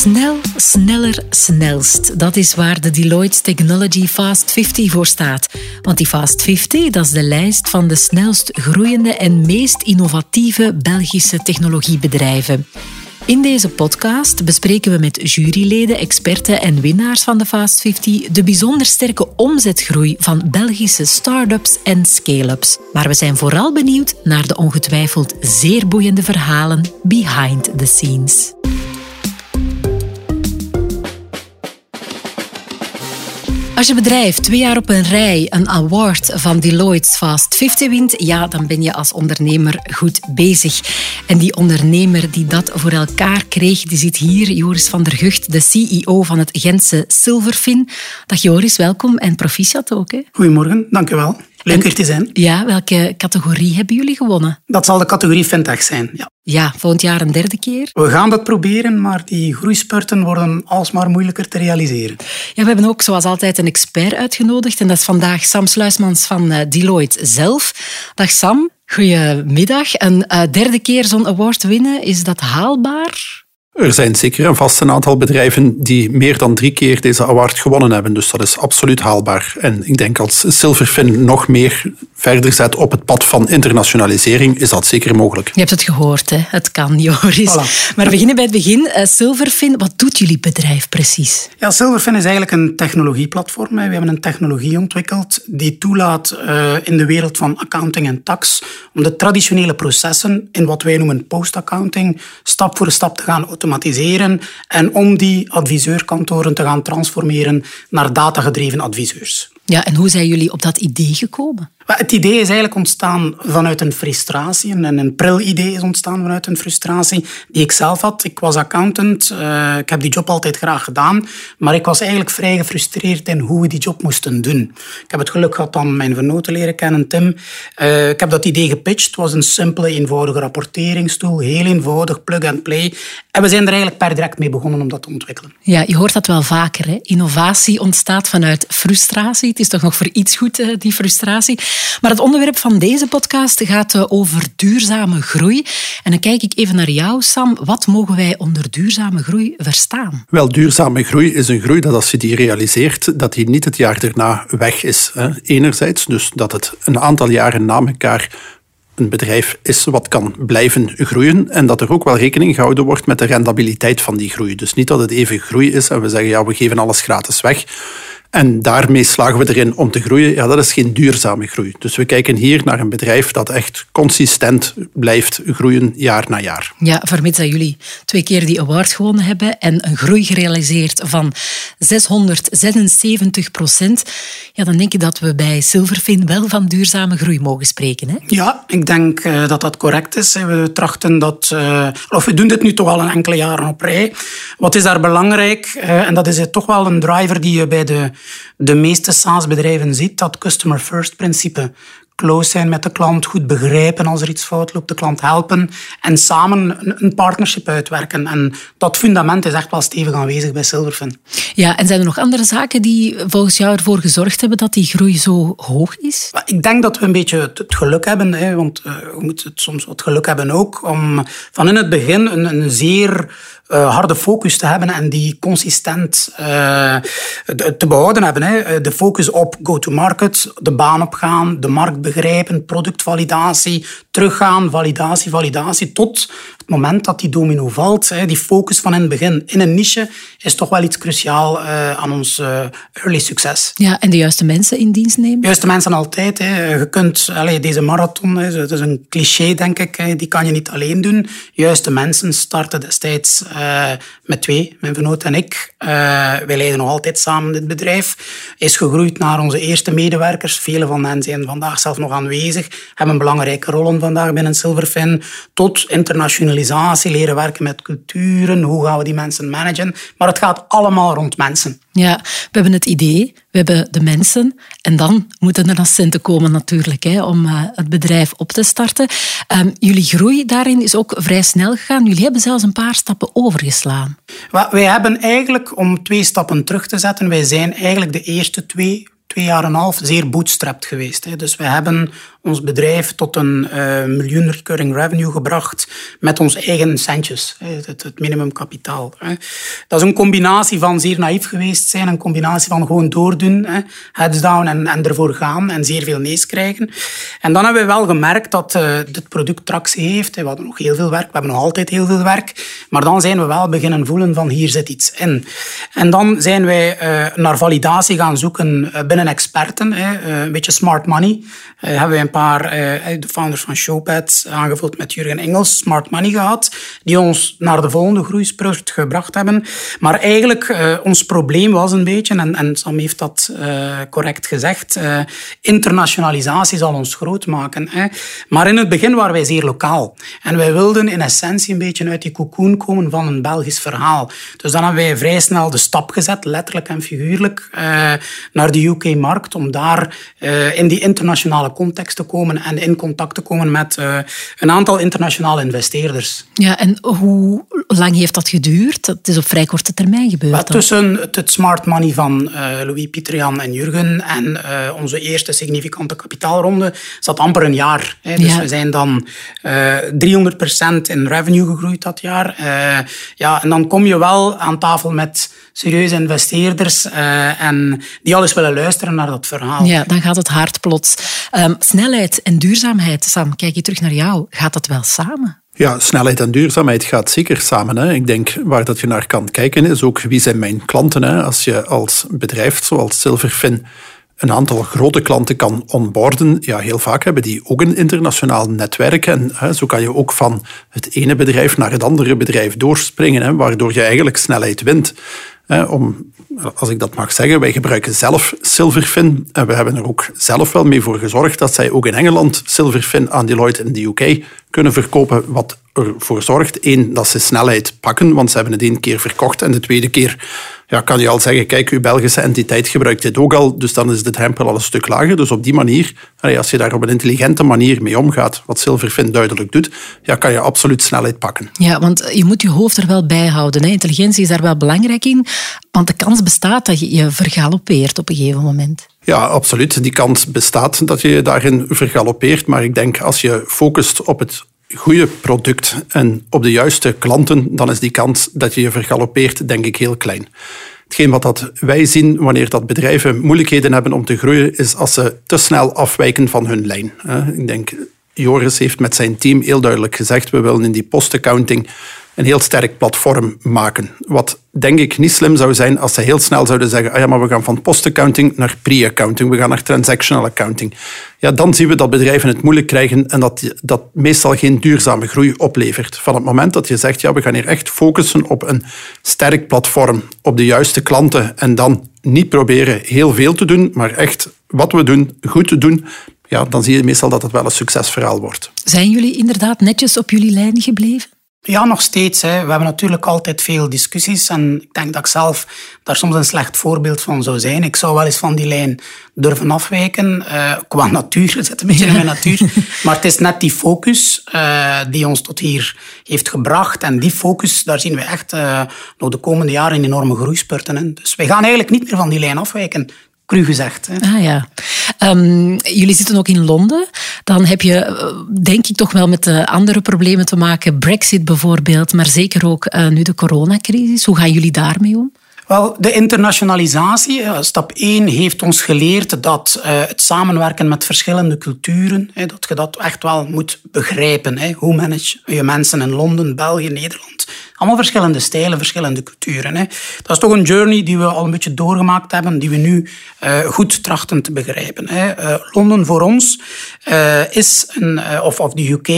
Snel, sneller, snelst. Dat is waar de Deloitte Technology Fast 50 voor staat. Want die Fast 50 dat is de lijst van de snelst groeiende en meest innovatieve Belgische technologiebedrijven. In deze podcast bespreken we met juryleden, experten en winnaars van de Fast 50 de bijzonder sterke omzetgroei van Belgische start-ups en scale-ups. Maar we zijn vooral benieuwd naar de ongetwijfeld zeer boeiende verhalen behind the scenes. Als je bedrijf twee jaar op een rij een award van Deloitte's Fast 50 wint, ja, dan ben je als ondernemer goed bezig. En die ondernemer die dat voor elkaar kreeg, die zit hier, Joris van der Gucht, de CEO van het Gentse Silverfin. Dag Joris, welkom en proficiat ook. Hè? Goedemorgen, dank u wel. Leuk er te zijn. Ja, welke categorie hebben jullie gewonnen? Dat zal de categorie fintech zijn, ja. Ja, volgend jaar een derde keer. We gaan dat proberen, maar die groeispurten worden alsmaar moeilijker te realiseren. Ja, we hebben ook zoals altijd een expert uitgenodigd en dat is vandaag Sam Sluismans van eh, Deloitte zelf. Dag Sam, goedemiddag. Een uh, derde keer zo'n award winnen, is dat haalbaar? Er zijn zeker een vast een aantal bedrijven die meer dan drie keer deze award gewonnen hebben. Dus dat is absoluut haalbaar. En ik denk als Silverfin nog meer verder zet op het pad van internationalisering, is dat zeker mogelijk. Je hebt het gehoord, hè? het kan, Joris. Maar we beginnen bij het begin. Uh, Silverfin, wat doet jullie bedrijf precies? Ja, Silverfin is eigenlijk een technologieplatform. We hebben een technologie ontwikkeld die toelaat uh, in de wereld van accounting en tax om de traditionele processen in wat wij noemen post-accounting stap voor stap te gaan automatiseren en om die adviseurkantoren te gaan transformeren naar datagedreven adviseurs. Ja, en hoe zijn jullie op dat idee gekomen? Het idee is eigenlijk ontstaan vanuit een frustratie. En een pril idee is ontstaan vanuit een frustratie die ik zelf had. Ik was accountant. Uh, ik heb die job altijd graag gedaan. Maar ik was eigenlijk vrij gefrustreerd in hoe we die job moesten doen. Ik heb het geluk gehad om mijn vernoten leren kennen, Tim. Uh, ik heb dat idee gepitcht. Het was een simpele, eenvoudige rapporteringstoel. Heel eenvoudig, plug and play. En we zijn er eigenlijk per direct mee begonnen om dat te ontwikkelen. Ja, je hoort dat wel vaker. Hè? Innovatie ontstaat vanuit frustratie. Het is toch nog voor iets goed, die frustratie. Maar het onderwerp van deze podcast gaat eh, over duurzame groei. En dan kijk ik even naar jou, Sam. Wat mogen wij onder duurzame groei verstaan? Wel, duurzame groei is een groei dat als je die realiseert, dat die niet het jaar daarna weg is. Enerzijds, dus dat het een aantal jaren na elkaar een bedrijf is wat kan blijven groeien en dat er ook wel rekening gehouden wordt met de rendabiliteit van die groei. Dus niet dat het even groei is en we zeggen ja, we geven alles gratis weg. En daarmee slagen we erin om te groeien. Ja, dat is geen duurzame groei. Dus we kijken hier naar een bedrijf dat echt consistent blijft groeien jaar na jaar. Ja, vermits dat jullie twee keer die award gewonnen hebben en een groei gerealiseerd van 676 procent, ja, dan denk ik dat we bij Silverfin wel van duurzame groei mogen spreken. Hè? Ja, ik denk uh, dat dat correct is. We trachten dat, uh, of we doen dit nu toch al een enkele jaren op rij. Wat is daar belangrijk? Uh, en dat is toch wel een driver die je bij de de meeste SaaS-bedrijven ziet, dat customer first principe close zijn met de klant, goed begrijpen als er iets fout loopt, de klant helpen en samen een partnership uitwerken. En dat fundament is echt wel stevig aanwezig bij Silverfin. Ja, en zijn er nog andere zaken die volgens jou ervoor gezorgd hebben dat die groei zo hoog is? Ik denk dat we een beetje het geluk hebben, hè, want eh, we moeten soms wat geluk hebben ook, om van in het begin een, een zeer uh, harde focus te hebben en die consistent uh, te behouden hebben. Hè. De focus op go-to-market, de baan opgaan, de markt begrijpen, productvalidatie, teruggaan, validatie, validatie, tot moment dat die domino valt. Die focus van in het begin in een niche is toch wel iets cruciaal uh, aan ons early succes. Ja, en de juiste mensen in dienst nemen? De juiste mensen altijd. Je kunt, allez, deze marathon, dat is een cliché denk ik, die kan je niet alleen doen. Juiste mensen starten destijds uh, met twee, mijn vernoot en ik. Wij leiden nog altijd samen dit bedrijf. Is gegroeid naar onze eerste medewerkers. Vele van hen zijn vandaag zelf nog aanwezig. Hebben belangrijke rollen vandaag binnen Silverfin. Tot leren werken met culturen. Hoe gaan we die mensen managen? Maar het gaat allemaal rond mensen. Ja, we hebben het idee, we hebben de mensen en dan moeten er centen komen natuurlijk hè, om uh, het bedrijf op te starten. Um, jullie groei daarin is ook vrij snel gegaan. Jullie hebben zelfs een paar stappen overgeslaan. Wij hebben eigenlijk, om twee stappen terug te zetten, wij zijn eigenlijk de eerste twee twee jaar en een half zeer bootstrapped geweest. Dus we hebben ons bedrijf tot een uh, miljoen recurring revenue gebracht met onze eigen centjes, het, het minimumkapitaal. Dat is een combinatie van zeer naïef geweest zijn, een combinatie van gewoon doordoen, heads down en, ervoor gaan en zeer veel nees krijgen. En dan hebben we wel gemerkt dat uh, dit product tractie heeft. We hadden nog heel veel werk, we hebben nog altijd heel veel werk, maar dan zijn we wel beginnen voelen van hier zit iets in. En dan zijn wij uh, naar validatie gaan zoeken binnen experten, een beetje smart money. hebben we een paar, de founders van Showpad, aangevuld met Jurgen Engels, smart money gehad, die ons naar de volgende groeispurt gebracht hebben. Maar eigenlijk, uh, ons probleem was een beetje, en, en Sam heeft dat correct gezegd, internationalisatie zal ons groot maken. Hè. Maar in het begin waren wij zeer lokaal. En wij wilden in essentie een beetje uit die cocoon komen van een Belgisch verhaal. Dus dan hebben wij vrij snel de stap gezet, letterlijk en figuurlijk, naar de UK-markt, om daar in die internationale context te komen en in contact te komen met een aantal internationale investeerders. Ja, en hoe lang heeft dat geduurd? Het is op vrij korte termijn gebeurd. tussen het smart money van uh, Louis Pietrian en Jurgen en uh, onze eerste significante kapitaalronde zat amper een jaar. Hè. Dus we zijn dan uh, eh, 300% in revenue gegroeid dat jaar. ja, en dan kom je wel aan tafel met serieuze investeerders en die alles willen luisteren naar dat verhaal. Ja, dan gaat het hard plots. Um, snelheid en duurzaamheid, Sam, kijk je terug naar jou. Gaat dat wel samen? Ja, snelheid en duurzaamheid gaat zeker samen. Hè. Ik denk waar dat je naar kan kijken is ook wie zijn mijn klanten. Hè. Als je als bedrijf zoals Silverfin een aantal grote klanten kan onboarden, ja, heel vaak hebben die ook een internationaal netwerk. En hè, zo kan je ook van het ene bedrijf naar het andere bedrijf doorspringen, hè, waardoor je eigenlijk snelheid wint. Om, als ik dat mag zeggen, wij gebruiken zelf Silverfin en we hebben er ook zelf wel mee voor gezorgd dat zij ook in Engeland Silverfin aan Deloitte in de UK kunnen verkopen, wat ervoor zorgt, één, dat ze snelheid pakken, want ze hebben het één keer verkocht en de tweede keer ja, kan je al zeggen, kijk, uw Belgische entiteit gebruikt dit ook al, dus dan is de drempel al een stuk lager. Dus op die manier, als je daar op een intelligente manier mee omgaat, wat Silverfin duidelijk doet, ja, kan je absoluut snelheid pakken. Ja, want je moet je hoofd er wel bij houden. Hè. Intelligentie is daar wel belangrijk in, want de kans bestaat dat je je vergalopeert op een gegeven moment. Ja, absoluut. Die kans bestaat dat je je daarin vergalopeert. Maar ik denk als je focust op het goede product en op de juiste klanten, dan is die kans dat je je vergalopeert, denk ik, heel klein. Hetgeen wat dat wij zien wanneer dat bedrijven moeilijkheden hebben om te groeien, is als ze te snel afwijken van hun lijn. Ik denk, Joris heeft met zijn team heel duidelijk gezegd, we willen in die post-accounting een heel sterk platform maken. Wat denk ik niet slim zou zijn als ze heel snel zouden zeggen, ah ja, maar we gaan van post-accounting naar pre-accounting, we gaan naar transactional accounting. Ja, dan zien we dat bedrijven het moeilijk krijgen en dat dat meestal geen duurzame groei oplevert. Van het moment dat je zegt, ja, we gaan hier echt focussen op een sterk platform, op de juiste klanten en dan niet proberen heel veel te doen, maar echt wat we doen, goed te doen, ja, dan zie je meestal dat het wel een succesverhaal wordt. Zijn jullie inderdaad netjes op jullie lijn gebleven? Ja, nog steeds. Hè. We hebben natuurlijk altijd veel discussies. En ik denk dat ik zelf daar soms een slecht voorbeeld van zou zijn. Ik zou wel eens van die lijn durven afwijken. Uh, qua natuur, het zit een beetje in mijn natuur. Maar het is net die focus uh, die ons tot hier heeft gebracht. En die focus, daar zien we echt uh, nog de komende jaren enorme groeispurten in. Dus wij gaan eigenlijk niet meer van die lijn afwijken cru gezegd. Hè. Ah ja. Um, jullie zitten ook in Londen. Dan heb je, eh, denk ik, toch wel met de andere problemen te maken. Brexit bijvoorbeeld, maar zeker ook uh, nu de coronacrisis. Hoe gaan jullie daarmee om? Wel, de internationalisatie, eh, stap 1, heeft ons geleerd dat het samenwerken met verschillende culturen, dat je dat echt wel moet begrijpen. Hoe manage je mensen in Londen, België, Nederland? Allemaal verschillende stijlen, verschillende culturen. Hè. Dat is toch een journey die we al een beetje doorgemaakt hebben, die we nu uh, goed trachten te begrijpen. Hè. Uh, Londen voor ons uh, is, een, of, of de UK,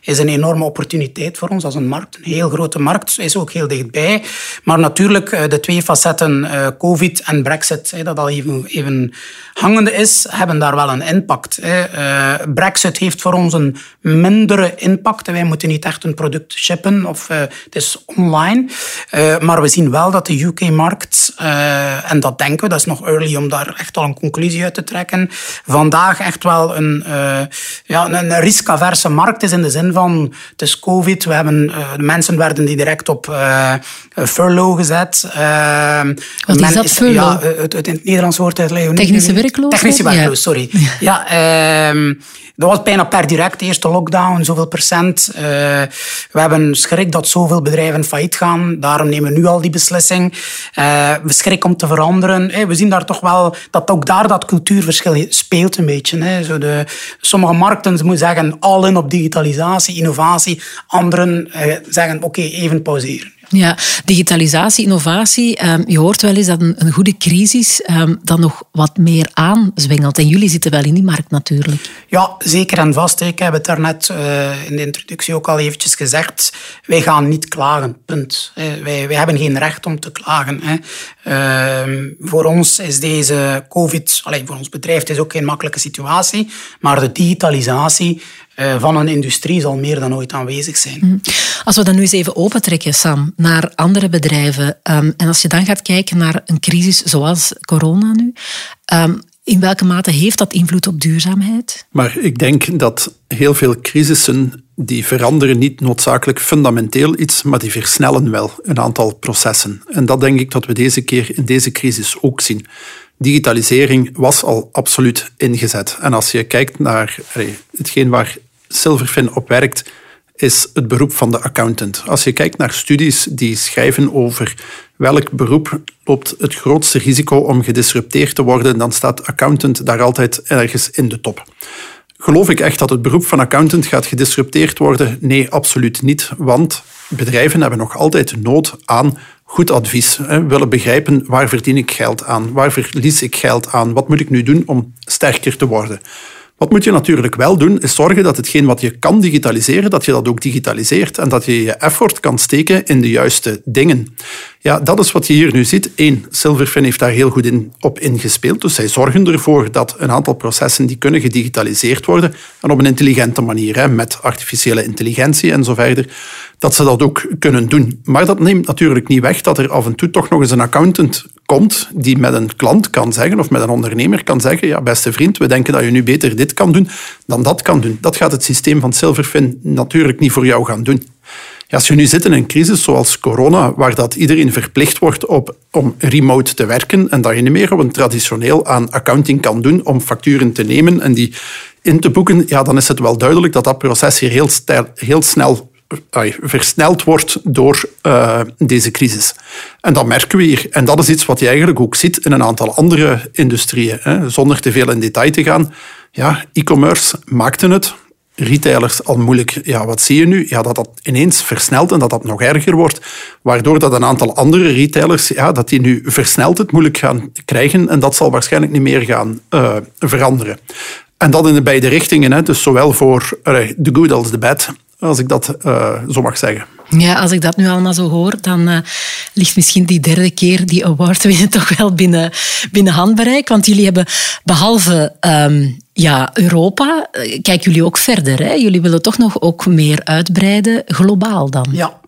is een enorme opportuniteit voor ons als een markt. Een heel grote markt, is ook heel dichtbij. Maar natuurlijk, de twee facetten, COVID en Brexit, hè, dat al even, even hangende is, hebben daar wel een impact. Hè. Brexit heeft voor ons een mindere impact. Wij moeten niet echt een product shippen, of het is online. Uh, maar we zien wel dat de UK-markt, uh, en dat denken we, dat is nog early om daar echt al een conclusie uit te trekken, vandaag echt wel een, uh, ja, een riskaverse markt is in de zin van het is COVID, we hebben, de mensen werden die direct op furlough gezet. Wat is dat, furlough? Ja, het, het, in het Nederlands woord uitleggen. Technische werkloosheid? Technische werkloosheid, sorry. Ja, ehm, dat was bijna per direct, eerste lockdown, zoveel procent. We hebben schrik dat zoveel bedrijven failliet gaan. Daarom nemen we nu al die beslissing. Uh, we schrikken om te veranderen. Hey, we zien daar toch wel dat ook daar dat cultuurverschil speelt een beetje. Hè. Zo de, sommige markten moeten zeggen all in op digitalisatie, innovatie. Anderen uh, zeggen oké, even pauzeren. Ja, digitalisatie, innovatie. Um, je hoort wel eens dat een, goede crisis um, dan nog wat meer aanzwengelt. En jullie zitten wel in die markt natuurlijk. Ja, zeker en vast. Ik heb het daarnet uh, in de introductie ook al eventjes gezegd. Wij gaan niet klagen, punt. Wij, wij hebben geen recht om te klagen. Uh, voor ons is deze COVID, voor ons bedrijf, het is ook geen makkelijke situatie. Maar de digitalisatie eh, van een industrie zal meer dan ooit aanwezig zijn. Mhm. Als we dan nu eens even opentrekken, Sam, naar andere bedrijven. Um, en als je dan gaat kijken naar een crisis zoals corona nu. Um, in welke mate heeft dat invloed op duurzaamheid? Maar ik denk dat heel veel crisissen die veranderen niet noodzakelijk fundamenteel iets, maar die versnellen wel een aantal processen. En dat denk ik dat we deze keer in deze crisis ook zien. Digitalisering was al absoluut ingezet. En als je kijkt naar hetgeen waar Silverfin op werkt, is het beroep van de accountant. Als je kijkt naar studies die schrijven over welk beroep loopt het grootste risico om gedisrupteerd te worden, dan staat accountant daar altijd ergens in de top. Geloof ik echt dat het beroep van accountant gaat gedisrupteerd worden? Nee, absoluut niet. Want bedrijven hebben nog altijd nood aan goed advies. Hè. Willen begrijpen waar verdien ik geld aan? Waar verlies ik geld aan? Wat moet ik nu doen om sterker te worden? Wat moet je natuurlijk wel doen, is zorgen dat hetgeen wat je kan digitaliseren, dat je dat ook digitaliseert en dat je je effort kan steken in de juiste dingen. Ja, dat is wat je hier nu ziet. Eén, Silverfin heeft daar heel goed in, op ingespeeld. Dus zij zorgen ervoor dat een aantal processen die kunnen gedigitaliseerd worden en op een intelligente manier, hè, met artificiële intelligentie en zo verder, dat ze dat ook kunnen doen. Maar dat neemt natuurlijk niet weg dat er af en toe toch nog eens een accountant komt die met een klant kan zeggen of met een ondernemer kan zeggen, ja beste vriend, we denken dat je nu beter dit kan doen dan dat kan doen. Dat gaat het systeem van Silverfin natuurlijk niet voor jou gaan doen. Als je nu zit in een crisis zoals corona, waar dat iedereen verplicht wordt op, om remote te werken en dat je niet meer op een traditioneel aan accounting kan doen om facturen te nemen en die in te boeken, ja, dan is het wel duidelijk dat dat proces hier heel, heel snel versneld wordt door uh, deze crisis. En dat merken we hier. En dat is iets wat je eigenlijk ook ziet in een aantal andere industrieën. Hè. Zonder te veel in detail te gaan. Ja, e-commerce maakte het. Retailers al moeilijk. Ja, wat zie je nu? Ja, dat dat ineens versnelt en dat dat nog erger wordt. Waardoor dat een aantal andere retailers, ja, dat die nu versneld het moeilijk gaan krijgen. En dat zal waarschijnlijk niet meer gaan uh, veranderen. En dat in de beide richtingen. Hè. Dus zowel voor de good als de bad als ik dat uh, zo mag zeggen. Ja, als ik dat nu allemaal zo hoor, dan uh, ligt misschien die derde keer die award winnen toch wel binnen, binnen handbereik. Want jullie hebben behalve um, ja, Europa, eh, kijken jullie ook verder. Hè? Jullie willen toch nog ook meer uitbreiden, globaal dan? Ja,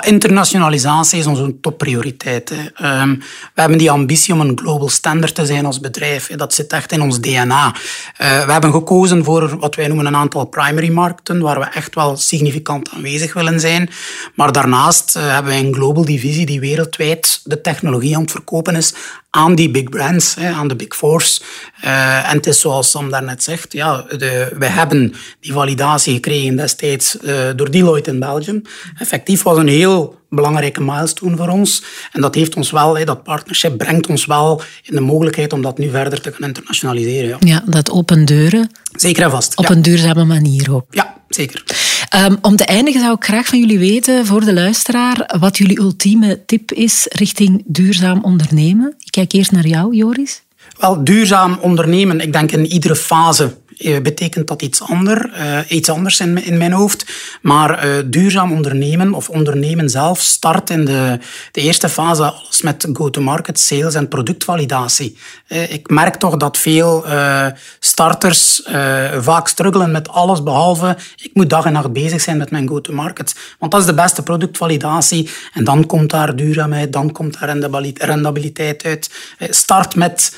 internationalisatie is onze topprioriteit. Um, we hebben die ambitie om een global standard te zijn als bedrijf. Dat zit echt in ons DNA. Uh, we hebben gekozen voor wat wij noemen een aantal primary markten, waar we echt wel significant aanwezig willen zijn. Maar daarnaast uh, hebben wij een global divisie die wereldwijd de technologie aan het verkopen is aan die big brands, hè, aan de big fours. Uh, en het is zoals Sam daarnet zegt, ja, we hebben die validatie gekregen destijds uh, door Deloitte in Belgium. Effectief was een heel belangrijke milestone voor ons. En dat heeft ons wel, dat partnership brengt ons wel in de mogelijkheid om dat nu verder te gaan internationaliseren. Ja, ja dat open deuren. Zeker en vast. Op een duurzame manier ook. Ja, zeker. Um, om te eindigen zou ik graag van jullie weten, voor de luisteraar, wat jullie ultieme tip is richting duurzaam ondernemen. Ik kijk eerst naar jou, Joris. Wel, duurzaam ondernemen, ik denk in iedere fase betekent dat iets, ander, iets anders in, in mijn hoofd. Maar duurzaam ondernemen of ondernemen zelf start in de, de eerste fase alles met go-to-market, sales en productvalidatie. ik merk toch dat veel starters vaak struggelen met alles behalve ik moet dag en nacht bezig zijn met mijn go-to-market. Want dat is de beste productvalidatie. En dan komt daar duurzaamheid, dan komt daar rendabiliteit uit. Eh, start met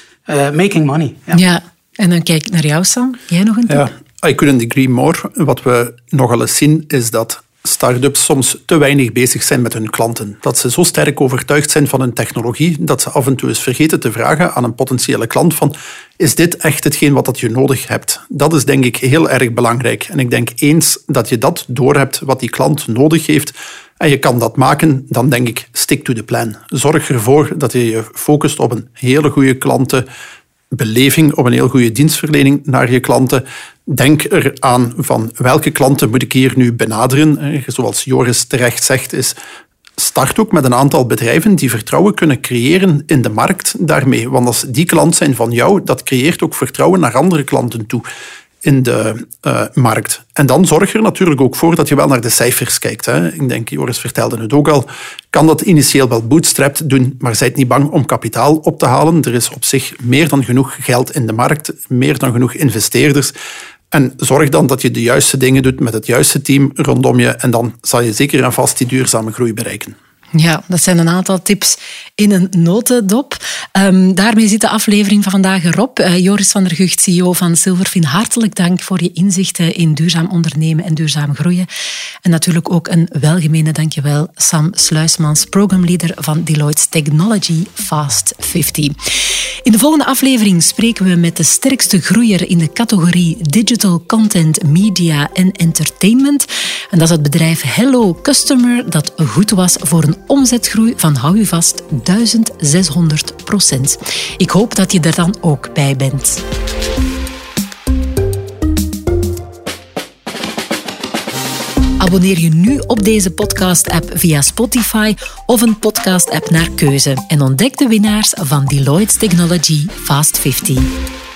making money. Ja. En dan kijk ik naar jou, Sam. Jij nog een tip? Ja, I couldn't agree more. Wat we nogal eens zien, is dat start-ups soms te weinig bezig zijn met hun klanten. Dat ze zo sterk overtuigd zijn van hun technologie dat ze af en toe eens vergeten te vragen aan een potentiële klant van is dit echt hetgeen wat dat je nodig hebt? Dat is denk ik heel erg belangrijk. En ik denk eens dat je dat doorhebt wat die klant nodig heeft en je kan dat maken, dan denk ik stick to the plan. Zorg ervoor dat je je focust op een hele goede klantenbeleving, op een heel goede dienstverlening naar je klanten. Denk eraan van welke klanten moet ik hier nu benaderen. Zoals Joris terecht zegt, is start ook met een aantal bedrijven die vertrouwen kunnen creëren in de markt daarmee. Want als die klant zijn van jou, dat creëert ook vertrouwen naar andere klanten toe in de uh, markt. En dan zorg er natuurlijk ook voor dat je wel naar de cijfers kijkt. Hè. Ik denk, Joris vertelde het ook al, kan dat initieel wel bootstrapped doen, maar zijt niet bang om kapitaal op te halen. Er is op zich meer dan genoeg geld in de markt, meer dan genoeg investeerders. En zorg dan dat je de juiste dingen doet met het juiste team rondom je en dan zal je zeker en vast die duurzame groei bereiken. Ja, dat zijn een aantal tips in een notendop. Um, daarmee zit de aflevering van vandaag erop. Uh, Joris van der Gucht, CEO van Silverfin, hartelijk dank voor je inzichten in duurzaam ondernemen en duurzaam groeien. En natuurlijk ook een welgemene dankjewel Sam Sluismans, programleader van Deloitte's Technology Fast 50. In de volgende aflevering spreken we met de sterkste groeier in de categorie Digital Content, Media en Entertainment. En dat is het bedrijf Hello Customer, dat goed was voor een omzetgroei van, hou u vast, 1600 procent. Ik hoop dat je er dan ook bij bent. Abonneer je nu op deze podcast-app via Spotify of een podcast-app naar keuze en ontdek de winnaars van Deloitte's Technology Fast 50.